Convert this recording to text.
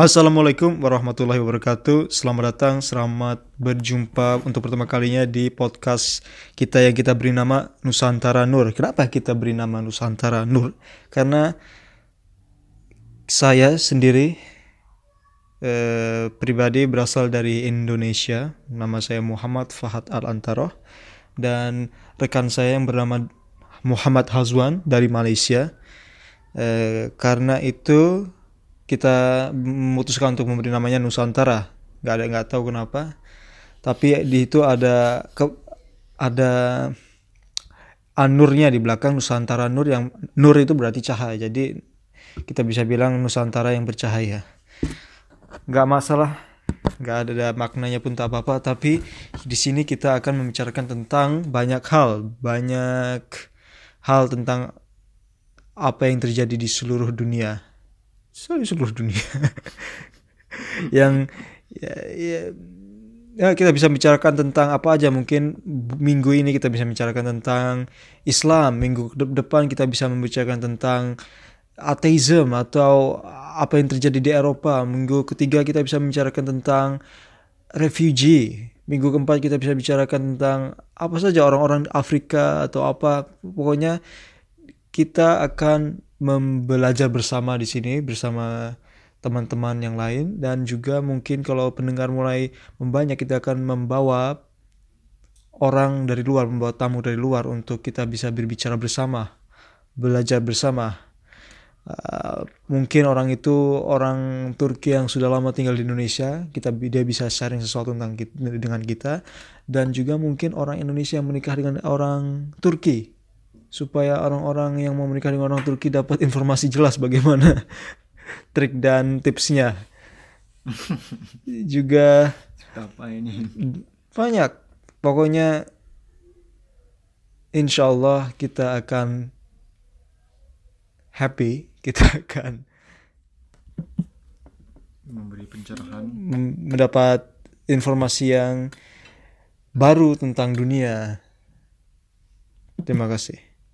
Assalamualaikum warahmatullahi wabarakatuh. Selamat datang, selamat berjumpa untuk pertama kalinya di podcast kita yang kita beri nama Nusantara Nur. Kenapa kita beri nama Nusantara Nur? Karena saya sendiri eh, pribadi berasal dari Indonesia. Nama saya Muhammad Fahad Al-Antaroh dan rekan saya yang bernama Muhammad Hazwan dari Malaysia. Eh, karena itu kita memutuskan untuk memberi namanya Nusantara. Nggak ada nggak tahu kenapa. Tapi di itu ada ke, ada anurnya di belakang Nusantara Nur yang Nur itu berarti cahaya. Jadi kita bisa bilang Nusantara yang bercahaya. Nggak masalah. Nggak ada maknanya pun tak apa-apa. Tapi di sini kita akan membicarakan tentang banyak hal. Banyak hal tentang apa yang terjadi di seluruh dunia di seluruh dunia. Yang ya, ya, ya kita bisa bicarakan tentang apa aja. Mungkin minggu ini kita bisa bicarakan tentang Islam. Minggu de depan kita bisa membicarakan tentang ateisme atau apa yang terjadi di Eropa. Minggu ketiga kita bisa membicarakan tentang refugee. Minggu keempat kita bisa bicarakan tentang apa saja orang-orang Afrika atau apa. Pokoknya kita akan membelajar bersama di sini bersama teman-teman yang lain. Dan juga mungkin kalau pendengar mulai membanyak kita akan membawa orang dari luar, membawa tamu dari luar untuk kita bisa berbicara bersama, belajar bersama. Uh, mungkin orang itu orang Turki yang sudah lama tinggal di Indonesia, kita dia bisa sharing sesuatu tentang kita, dengan kita. Dan juga mungkin orang Indonesia yang menikah dengan orang Turki supaya orang-orang yang mau menikah dengan orang Turki dapat informasi jelas bagaimana trik dan tipsnya. Juga apa ini? Banyak. Pokoknya insya Allah kita akan happy, kita akan memberi pencerahan, mendapat informasi yang baru tentang dunia. Terima kasih.